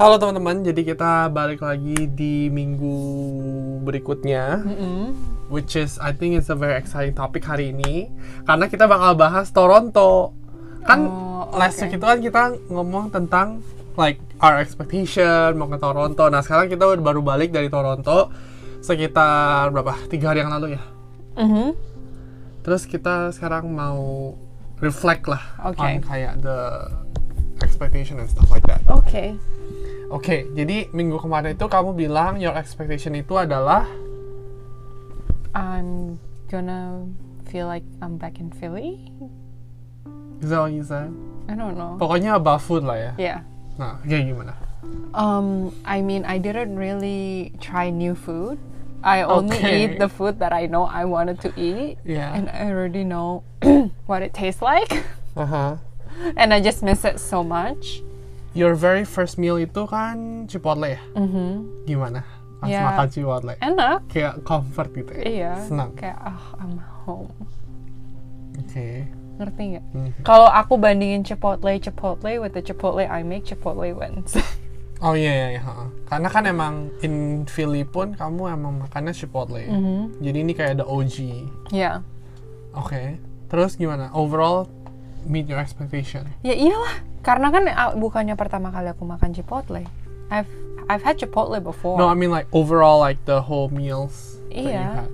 Halo teman-teman, jadi kita balik lagi di minggu berikutnya, which is I think it's a very exciting topic hari ini, karena kita bakal bahas Toronto. Kan Oh, last oke. week itu kan kita ngomong tentang like our expectation mau ke Toronto. Nah sekarang kita baru balik dari Toronto sekitar berapa? Tiga hari yang lalu ya. Mhm. Terus kita sekarang mau reflect lah Oke. on kayak the expectation and stuff like that. Oke. Oke, jadi minggu kemarin itu kamu bilang your expectation itu adalah I'm gonna feel like I'm back in Philly. is that what you said? I don't know. Pokoknya about food lah ya. Yeah. Nah, kayak gimana? Um, I mean, I didn't really try new food. I only Okay. eat the food that I know I wanted to eat, Yeah. and I already know what it tastes like, Aha. and I just miss it so much. Your very first meal itu kan Chipotle ya? Mhm. Gimana? Pas Ya. makan Chipotle. Enak. Kayak comfort gitu ya? Iya. Senang. Kayak, oh, I'm home. Oke. Ngerti nggak? Mhm. Kalau aku bandingin Chipotle, Chipotle with the Chipotle I make, Chipotle wins. Oh iya iya iya. Karena kan emang in Philly pun kamu emang makannya Chipotle. Mhm. Jadi ini kayak the OG. yeah. Oke. Terus gimana? Overall meet your expectation. Ya iyalah, karena kan uh, bukannya pertama kali aku makan Chipotle. I've I've had Chipotle before. No, I mean like overall like the whole meals that you Iya. had.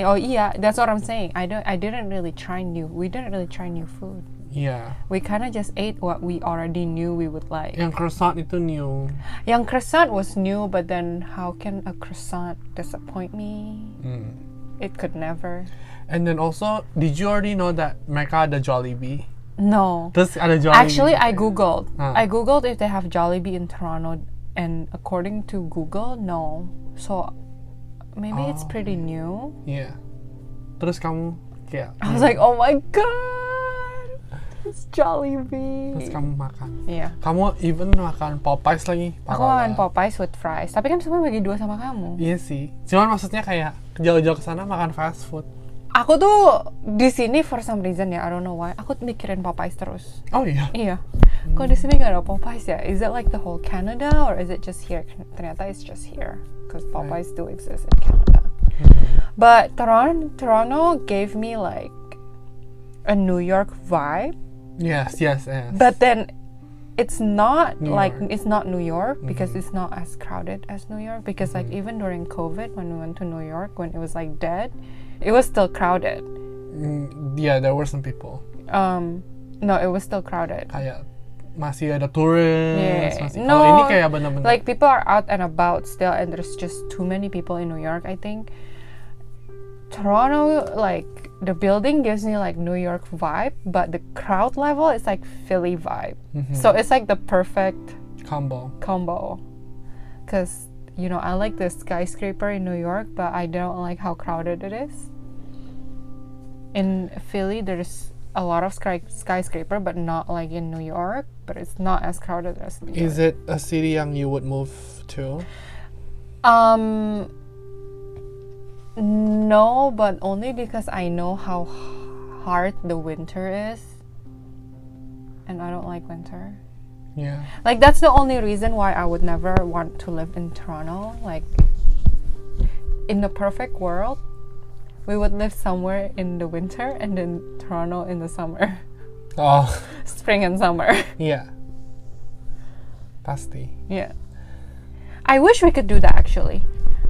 oh iya, that's what I'm saying. I don't I didn't really try new. We didn't really try new food. Iya. We kind of just ate what we already knew we would like. Yang croissant itu new. Yang croissant was new, but then how can a croissant disappoint me? Hmm. It could never. And then also, did you already know that mereka ada Jollibee? No. Terus ada Jollibee. Actually, I googled. Ah. I googled if they have Jollibee in Toronto, and according to Google, no. So maybe it's Oh. pretty new. Iya. Terus kamu kayak I was like, oh my god, it's Jollibee. terus kamu makan. Iya. Kamu even makan Popeyes lagi. Aku makan. Popeyes with fries, tapi kan semua bagi dua sama kamu. Iya sih. Cuman maksudnya kayak jauh-jauh ke sana makan fast food. Aku tuh di sini for some reason ya, I don't know why. Aku mikirin Popeyes terus. Oh iya. Iya. Kok di sini nggak ada Popeyes ya? Is it like the whole Canada or is it just here? Ternyata it's just here because Popeyes do exist in Canada. But Toronto, Toronto gave me like a New York vibe, Yes, yes, yes. but then it's not New like York. it's not New York because it's not as crowded as New York. Because like even during COVID, when we went to New York, when it was like dead, it was still crowded. Mm, yeah, there were some people. Um, no, it was still crowded. Kayak masih ada turis. Yeah. Masih, No, ini kayak bener-bener. like people are out and about still and there's just too many people in New York I think Toronto like the building gives me like New York vibe but the crowd level is like Philly vibe Mm-hmm. so it's like the perfect combo. combo because you know I like the skyscraper in New York but I don't like how crowded it is in Philly there's a lot of sky- skyscraper but not like in New York but it's not as crowded as New York Is it a city yang you would move to? Um, no, but only because I know how hard the winter is. And I don't like winter. Yeah. Like, that's the only reason why I would never want to live in Toronto. Like, in the perfect world, we would live somewhere in the winter and then Toronto in the summer, Oh, spring and summer. Yeah. Pasti. Yeah. I wish we could do that actually.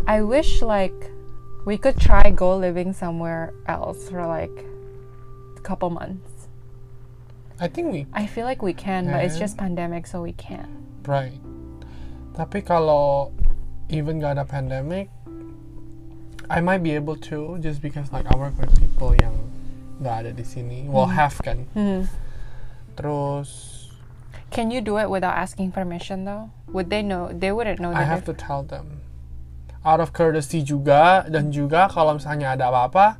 I wish like we could try go living somewhere else for like a couple months. I think we I feel like we can, but it's just pandemic so we can't. right. Tapi kalau even gak ada pandemic, I might be able to just because like I work with people yang gak ada di sini. Well, half kan. Mhm. Terus Can you do it without asking permission though? Would they know? They wouldn't know. I have to tell them. Out of courtesy juga dan juga kalau misalnya ada apa-apa,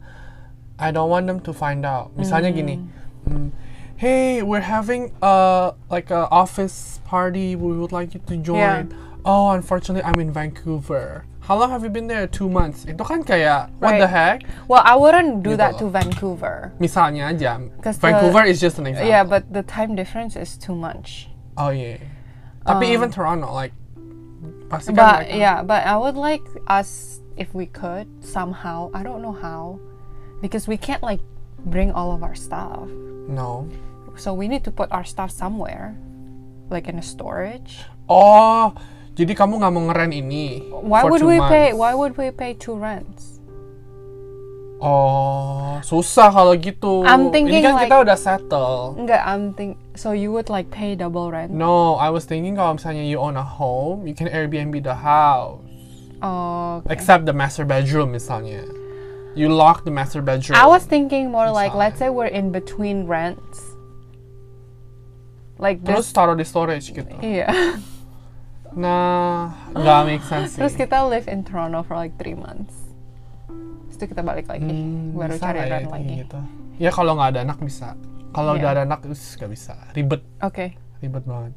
I don't want them to find out. Misalnya gini, mm, hey, we're having a like a office party. We would like you to join. Oh, unfortunately, I'm in Vancouver. How long have you been there? Two months. Itu kan kayak what the heck? Well, I wouldn't do Gitu that loh. to Vancouver. Misalnya aja, 'Cause the- Vancouver is just an example. Yeah, but the time difference is too much. Oh yeah. Tapi Um, even Toronto, like pasti But mereka yeah, but I would like us if we could somehow. I don't know how, because we can't like bring all of our stuff. no So we need to put our stuff somewhere, like in a storage. oh jadi kamu nggak mau ngeren ini Why would we pay? months? Why would we pay two rents? Oh susah kalau gitu I'm ini thinking kan kita like- udah settle Enggak, I'm think. So you would like pay double rent? no I was thinking kalau misalnya you own a home you can Airbnb the house Oh. okay. except the master bedroom misalnya you lock the master bedroom I was thinking more like, Misalnya. let's say we're in between rents. Like terus this. taruh di storage gitu Iya. nah nggak make sense sih Terus kita live in Toronto for like three months. Itu kita balik lagi, Hmm, baru cari ya kayak lagi. gitu? Ya kalau nggak ada anak bisa. Kalau Iya. udah ada anak us nggak bisa. Ribet. Oke. ribet banget.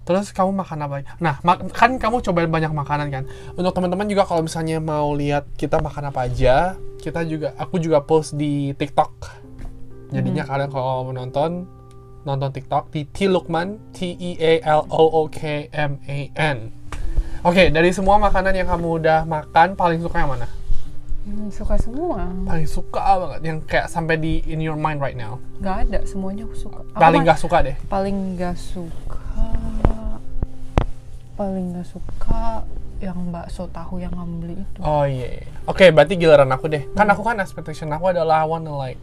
Terus kamu makan apa? Nah ma- kan kamu cobain banyak makanan kan? Untuk teman-teman juga kalau misalnya mau lihat kita makan apa aja kita juga aku juga post di TikTok. Jadinya Hmm. kalian kalau mau nonton nonton TikTok. Di T Lukman T E A L O O K M A N Oke, dari semua makanan yang kamu udah makan, paling suka yang mana? Hmm, suka semua. Paling suka banget, yang kayak sampai di in your mind right now. Gak ada, semuanya aku suka. Paling gak suka deh. paling gak suka paling gak suka yang bakso tahu yang kamu beli itu Oh iya. iya. Oke, berarti giliran aku deh. Kan aku kan expectation aku adalah I wanna like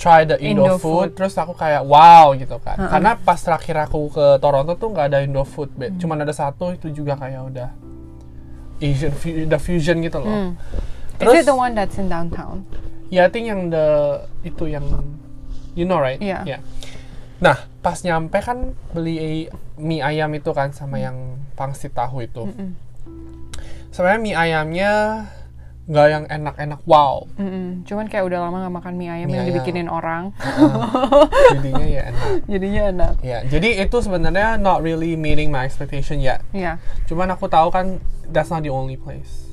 try the Indo, Indo food, food. terus aku kayak wow gitu kan. Karena pas terakhir aku ke Toronto tuh nggak ada Indo food. Hmm. cuman ada satu itu juga kayak udah Asian the fusion gitu loh. Hmm. Terus Is it the one that's in downtown? ya I think yang the itu yang you know right? Iya. Yeah. Nah, pas nyampe kan beli mie ayam itu kan sama yang pangsit tahu itu. Mm-mm. Sebenarnya mie ayamnya nggak yang enak-enak wow. Mm-mm. Cuman kayak udah lama gak makan mie ayam Mie yang ayam. dibikinin orang, jadinya ya enak. jadinya enak. Ya, jadi itu sebenarnya not really meeting my expectation yet. Yeah. Cuman aku tahu kan that's not the only place.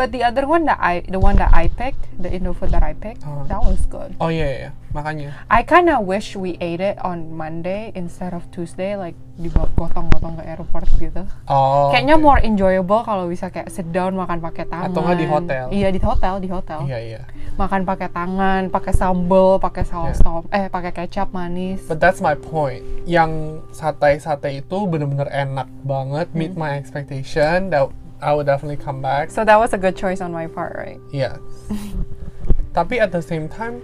But the other one that I, the one that I picked, the Indo food that I picked, Uh-huh. that was good. Oh iya, iya. makanya. I kind of wish we ate it on Monday instead of Tuesday, like digotong-gotong ke airport gitu. Oh. Kayaknya oke. more enjoyable kalau bisa kayak sit down makan pakai tangan. Atau nggak di hotel. Iya di hotel, di hotel. Iya iya. Makan pakai tangan, pakai sambal, pakai saus Yeah. tom, eh pakai kecap manis. But that's my point. Yang sate-sate itu bener-bener enak banget, meet Hmm. my expectation. That I would definitely come back. So that was a good choice on my part, right? Yes. Tapi at the same time,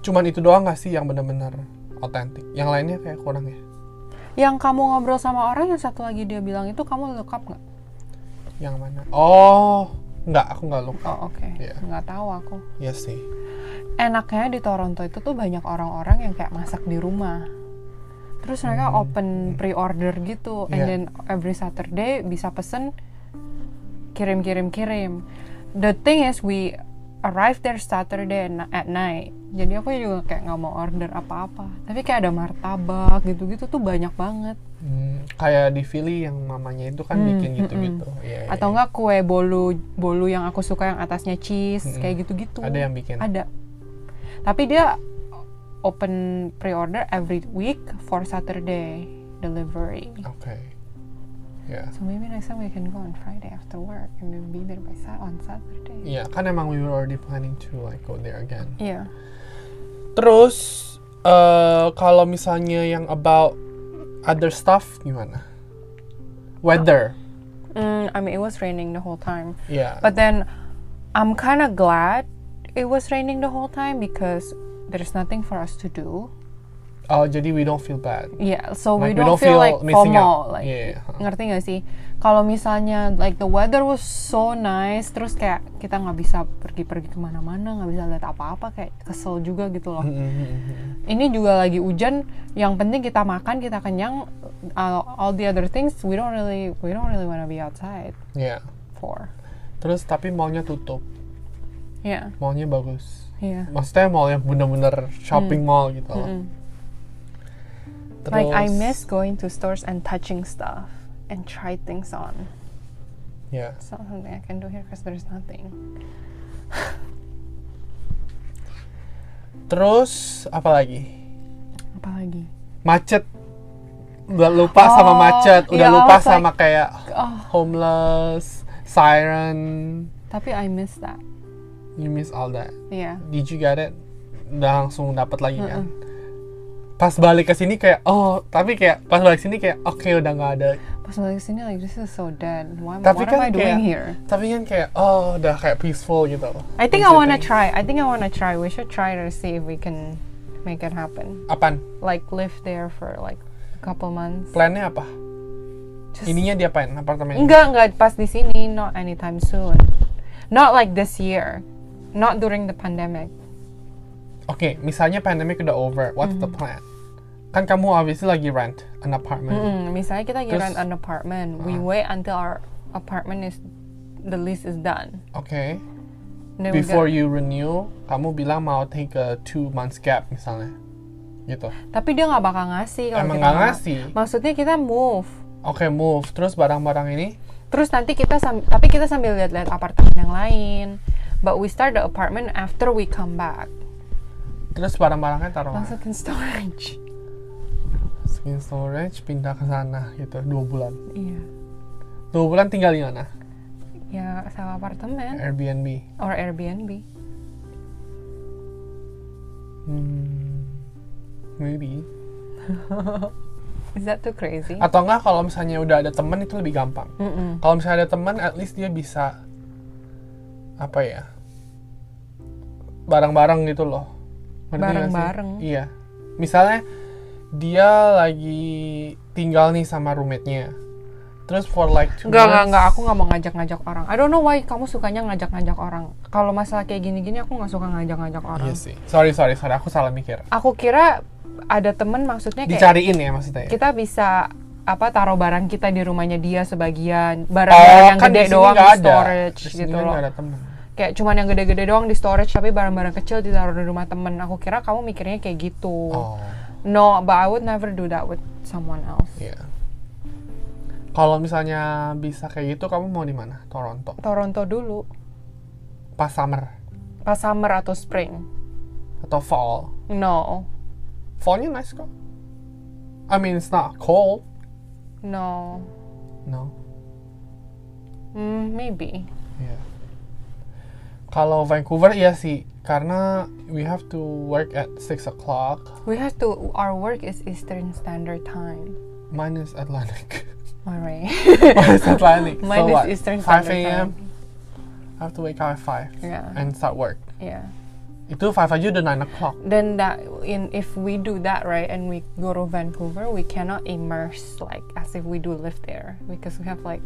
cuman itu doang gak sih yang bener-bener otentik? Yang lainnya kayak kurang ya? Yang kamu ngobrol sama orang yang satu lagi dia bilang itu kamu look up nggak? Yang mana? Oh, nggak, aku nggak lupa. Oh oke, Iya. nggak tahu aku. Iya sih. Enaknya di Toronto itu tuh banyak orang-orang yang kayak masak di rumah. Terus mereka open pre-order gitu, and Hmm. Iya. then every Saturday bisa pesen kirim-kirim-kirim. The thing is we arrived there Saturday at night. Jadi aku juga kayak nggak mau order apa-apa. Tapi kayak ada martabak gitu-gitu tuh banyak banget. Hmm, kayak di Philly yang mamanya itu kan Hmm, bikin mm-mm. gitu-gitu. Iya, iya, Atau iya. enggak kue bolu bolu yang aku suka yang atasnya cheese Mm-mm. kayak gitu-gitu. Ada yang bikin. Ada. Tapi dia open pre-order every week for Saturday delivery. Oke. Ya. So maybe next time we can go on Friday after work and then be there by sa- on Saturday. Iya, kan emang we were already planning to like go there again. Iya. Terus eh kalau misalnya yang about other stuff gimana? Weather. Mm, I mean, it was raining the whole time. Iya. But then I'm kind of glad it was raining the whole time because there's nothing for us to do. Oh, jadi we don't feel bad. Yeah, so Like, we don't, feel, like missing FOMO. out. Like, Yeah, huh. ngerti gak sih? Kalau misalnya like the weather was so nice, terus kayak kita nggak bisa pergi-pergi ke mana-mana, nggak bisa lihat apa-apa, kayak kesel juga gitu loh. Mm-hmm. Ini juga lagi hujan, yang penting kita makan, kita kenyang. Uh, all the other things we don't really we don't really wanna be outside Iya. for. Terus tapi mallnya tutup. Yeah, Mallnya bagus. yeah. Maksudnya mall yang bener-bener shopping mall gitu loh. Mm-mm. Terus, Like I miss going to stores and touching stuff and try things on. Ya. It's not something I can do here because there's nothing. Terus apa lagi? Apalagi? Macet. udah lupa sama Oh, macet, udah yeah, lupa like, sama kayak Oh, homeless, siren. tapi I miss that. You miss all that. Yeah. Did you get it? Udah langsung dapat lagi kan? Pas balik ke sini kayak oh, tapi kayak pas balik sini kayak oke udah nggak ada. Pas balik sini like this is so dead. Why, Tapi what kan am I doing kayak- here? Tapi kan kayak oh udah kayak peaceful gitu. I think I wanna try. I think I wanna try. We should try to see if we can make it happen. Apaan? Like live there for like a couple months. Plannya apa? Just Ininya diapain? Apartemen? enggak enggak pas di sini. Not anytime soon. Not like this year. Not during the pandemic. Oke, misalnya pandemic udah over, what's the Mm-hmm. plan? Kan kamu obviously lagi rent an apartment. Mm, misalnya kita lagi Terus- rent an apartment. We wait until our apartment is the lease is done. Then we Before you renew, kamu bilang mau take a two months gap misalnya. Gitu. tapi dia nggak bakal ngasih kalau Emang nggak ngasih? Maksudnya kita move. Oke, move. Terus barang-barang ini Terus nanti kita tapi kita sambil lihat-lihat apartemen yang lain. But we start the apartment after we come back. terus barang-barangnya taruh? Masukin storage. Skin storage pindah ke sana gitu dua bulan. Iya. Dua bulan tinggal di mana? Ya sewa apartemen Airbnb. or Airbnb. Hmm, maybe. Is that too crazy? Atau enggak kalau misalnya udah ada teman itu lebih gampang. Mm-mm. Kalau misalnya ada teman, at least dia bisa apa ya? Bareng-bareng gitu loh. Bareng-bareng. Iya. Misalnya dia lagi tinggal nih sama roommate-nya. Terus for like two Enggak, enggak. Aku nggak mau ngajak-ngajak orang. I don't know why kamu sukanya ngajak-ngajak orang. Kalau masalah kayak gini-gini, aku nggak suka ngajak-ngajak orang. Iya sih. Sorry, sorry, sorry. Aku salah mikir. Aku kira ada temen maksudnya kayak Dicariin ya maksudnya. ya? kita bisa apa taruh barang kita di rumahnya dia sebagian barang Oh, yang kan gede di doang di ada. storage Di sini gitu kan loh ada teman. kayak cuman yang gede-gede doang di storage tapi barang-barang kecil ditaruh di rumah temen aku kira kamu mikirnya kayak gitu Oh, no but I would never do that with someone else iya. Kalau misalnya bisa kayak gitu, kamu mau di mana? Toronto. Toronto dulu Pas summer pas summer atau spring atau fall? no Fallnya nice kok. I mean, it's not cold. no No. mm, maybe Iya. Kalau Vancouver iya sih, karena we have to work at 6 o'clock. we have to our work is Eastern Standard Time Mine is Atlantic. alright Mine is Atlantic. Mine so is what? Eastern 5 Standard a.m. Time. I have to wake up at 5 yeah and start work. yeah Itu 5 aja udah 9 o'clock. then that in if we do that right and we go to Vancouver we cannot immerse like as if we do live there because we have like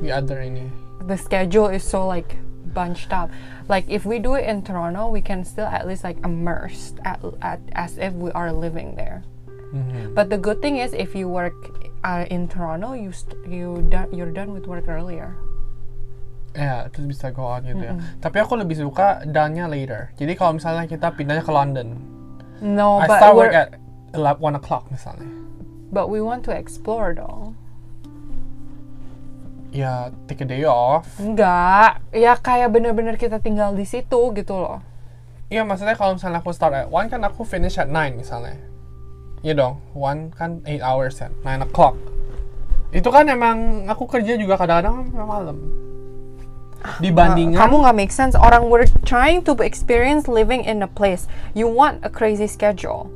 The other ini. the schedule is so like bunched up like if we do it in Toronto we can still at least like immersed at, at as if we are living there Mhm. but the good thing is if you work uh, in Toronto you st- you done you're done with work earlier Ya, terus bisa go out gitu ya. Tapi aku lebih suka done-nya later. Jadi kalau misalnya kita pindahnya ke London, no I but start work at 11, 1 o'clock misalnya. but we want to explore though Ya, take a day off. enggak ya kayak bener-bener kita tinggal di situ gitu loh Iya, maksudnya kalau misalnya aku start at 1 kan aku finish at 9 misalnya. Iya dong, 1 kan 8 hours kan, 9 o'clock. Itu kan emang aku kerja juga kadang-kadang malam. Dibandingkan kamu nggak make sense orang we're trying to experience living in a place you want a crazy schedule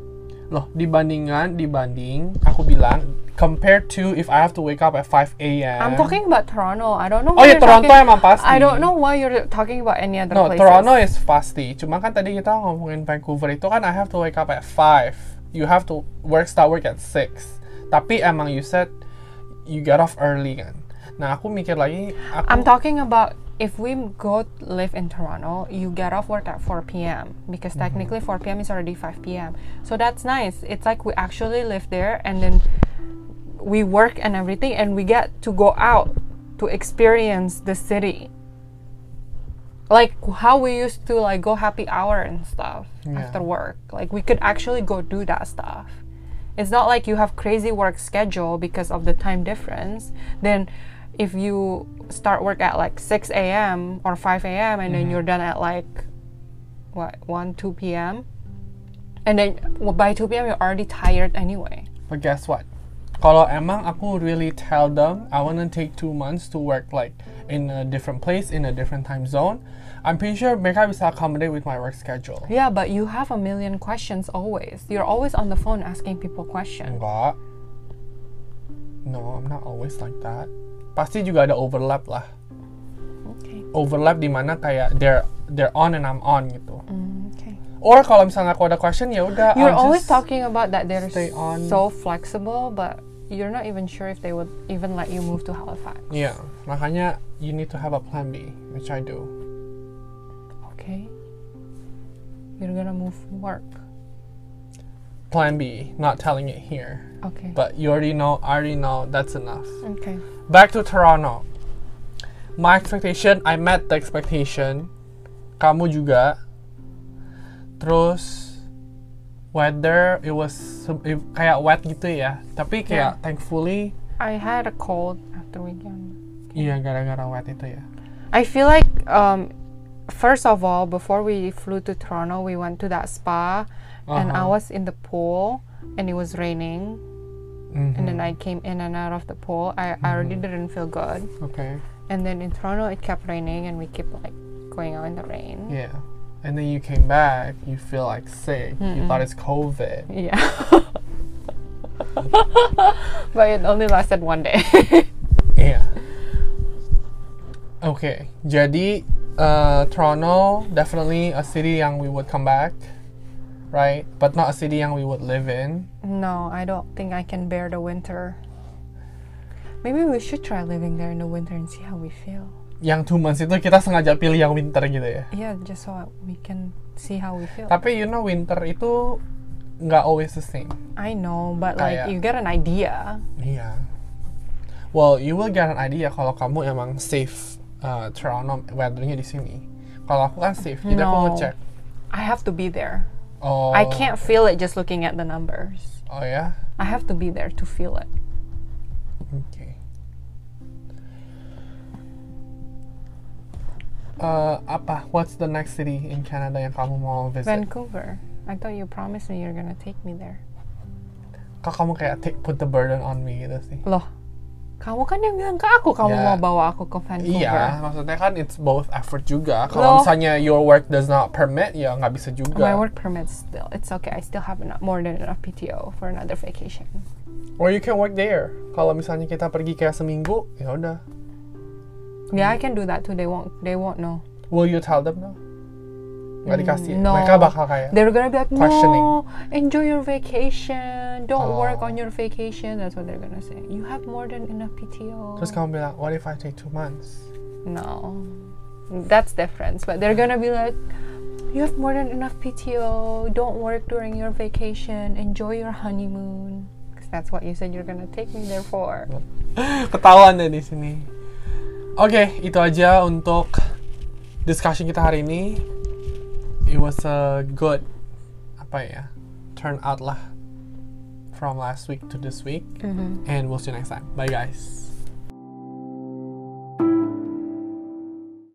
loh, dibandingkan dibanding aku bilang compared to if I have to wake up at 5 a.m. I'm talking about Toronto I don't know Oh ya Toronto talking- emang pasti. I don't know why you're talking about any other No, places Toronto is pasti. Cuma kan tadi kita ngomongin Vancouver itu kan I have to wake up at 5. You have to work start work at 6. Tapi emang you said you get off early kan. Nah, aku mikir lagi aku I'm talking about if we go live in Toronto, you get off work at 4 p.m. because Mm-hmm. technically 4 p.m. is already 5 p.m. So that's nice. It's like we actually live there and then we work and everything and we get to go out to experience the city. Like how we used to like go happy hour and stuff Yeah. after work. Like we could actually go do that stuff. It's not like you have crazy work schedule because of the time difference. Then if you start work at like 6 a.m. or 5 a.m. and then mm-hmm. you're done at like what 1 2 p.m. and then well, by 2 p.m. you're already tired anyway. But guess what? Kalau emang aku really tell them I wanna take two months to work like in a different place in a different time zone, I'm pretty sure mereka bisa accommodate with my work schedule. Yeah, but you have a million questions always. You're always on the phone asking people questions. Enggak. No, I'm not always like that. Pasti juga ada overlap lah. Okay. Overlap di mana kayak they're they're on and I'm on gitu. Mm, okay. Or kalau misalnya aku ada question ya udah. You're I'll always talking about that they're stay on. so flexible, but you're not even sure if they would even let you move to Halifax. Iya, makanya you need to have a plan B, which I do. Okay. You're gonna move work. Plan B, not telling it here. Okay. But you already know, I already know that's enough. okay. Back to Toronto. My expectation, I met the expectation. Kamu juga. Terus weather it was it- kayak wet gitu ya. Tapi kayak Yeah. thankfully I had a cold after weekend. iya gara-gara wet itu ya. I feel like um, first of all, before we flew to Toronto, we went to that spa, and I Uh-huh. was in the pool, and it was raining, and Mhm. then I came in and out of the pool. I, I already didn't feel good, Okay. and then in Toronto it kept raining, and we kept like going out in the rain. Yeah. And then you came back, you feel like sick. You Mm-mm. thought it's COVID. Yeah. but it only lasted one day. Iya. Oke, jadi uh, Toronto definitely a city yang we would come back, right? But not a city yang we would live in. no, I don't think I can bear the winter. Maybe we should try living there in the winter and see how we feel. Yang two months itu kita sengaja pilih yang winter gitu ya. Yeah, just so we can see how we feel. Tapi you know winter itu nggak always the same. I know, but like Kayak- you get an idea. Iya. Well, you will get an idea kalau kamu emang safe uh, Toronto weathernya di sini. Kalau aku kan safe, jadi aku No. ngecek. I have to be there. Oh. I can't feel it just looking at the numbers. Oh ya. I have to be there to feel it. Oke. Uh, apa? What's the next city in Canada yang kamu mau visit? Vancouver. I thought you promised me you're gonna take me there. Kok kamu kayak take, put the burden on me gitu sih? Loh, kamu kan yang bilang ke aku kamu Ya. mau bawa aku ke Vancouver. Iya, maksudnya kan it's both effort juga. Kalau misalnya your work does not permit, ya nggak bisa juga. My work permits still. It's okay. I still have enough, more than enough PTO for another vacation. Or you can work there. Kalau misalnya kita pergi kayak seminggu, ya udah. Yeah, I can do that too. They won't. They won't know. Will you tell them no? Nggak dikasih. no. Mereka bakal kayak. They're gonna be like, Questioning. no, enjoy your vacation. Don't oh. work Oh. on your vacation. That's what they're gonna say. You have more than enough PTO. Terus kamu bilang, what if I take two months? No, that's different. But they're gonna be like, you have more than enough PTO. Don't work during your vacation. Enjoy your honeymoon. Because that's what you said you're gonna take me there for. Ketahuan deh di sini. Oke, itu aja untuk discussion kita hari ini. It was a good apa ya turn out lah from last week to this week, Mm-hmm. and we'll see you next time. Bye guys.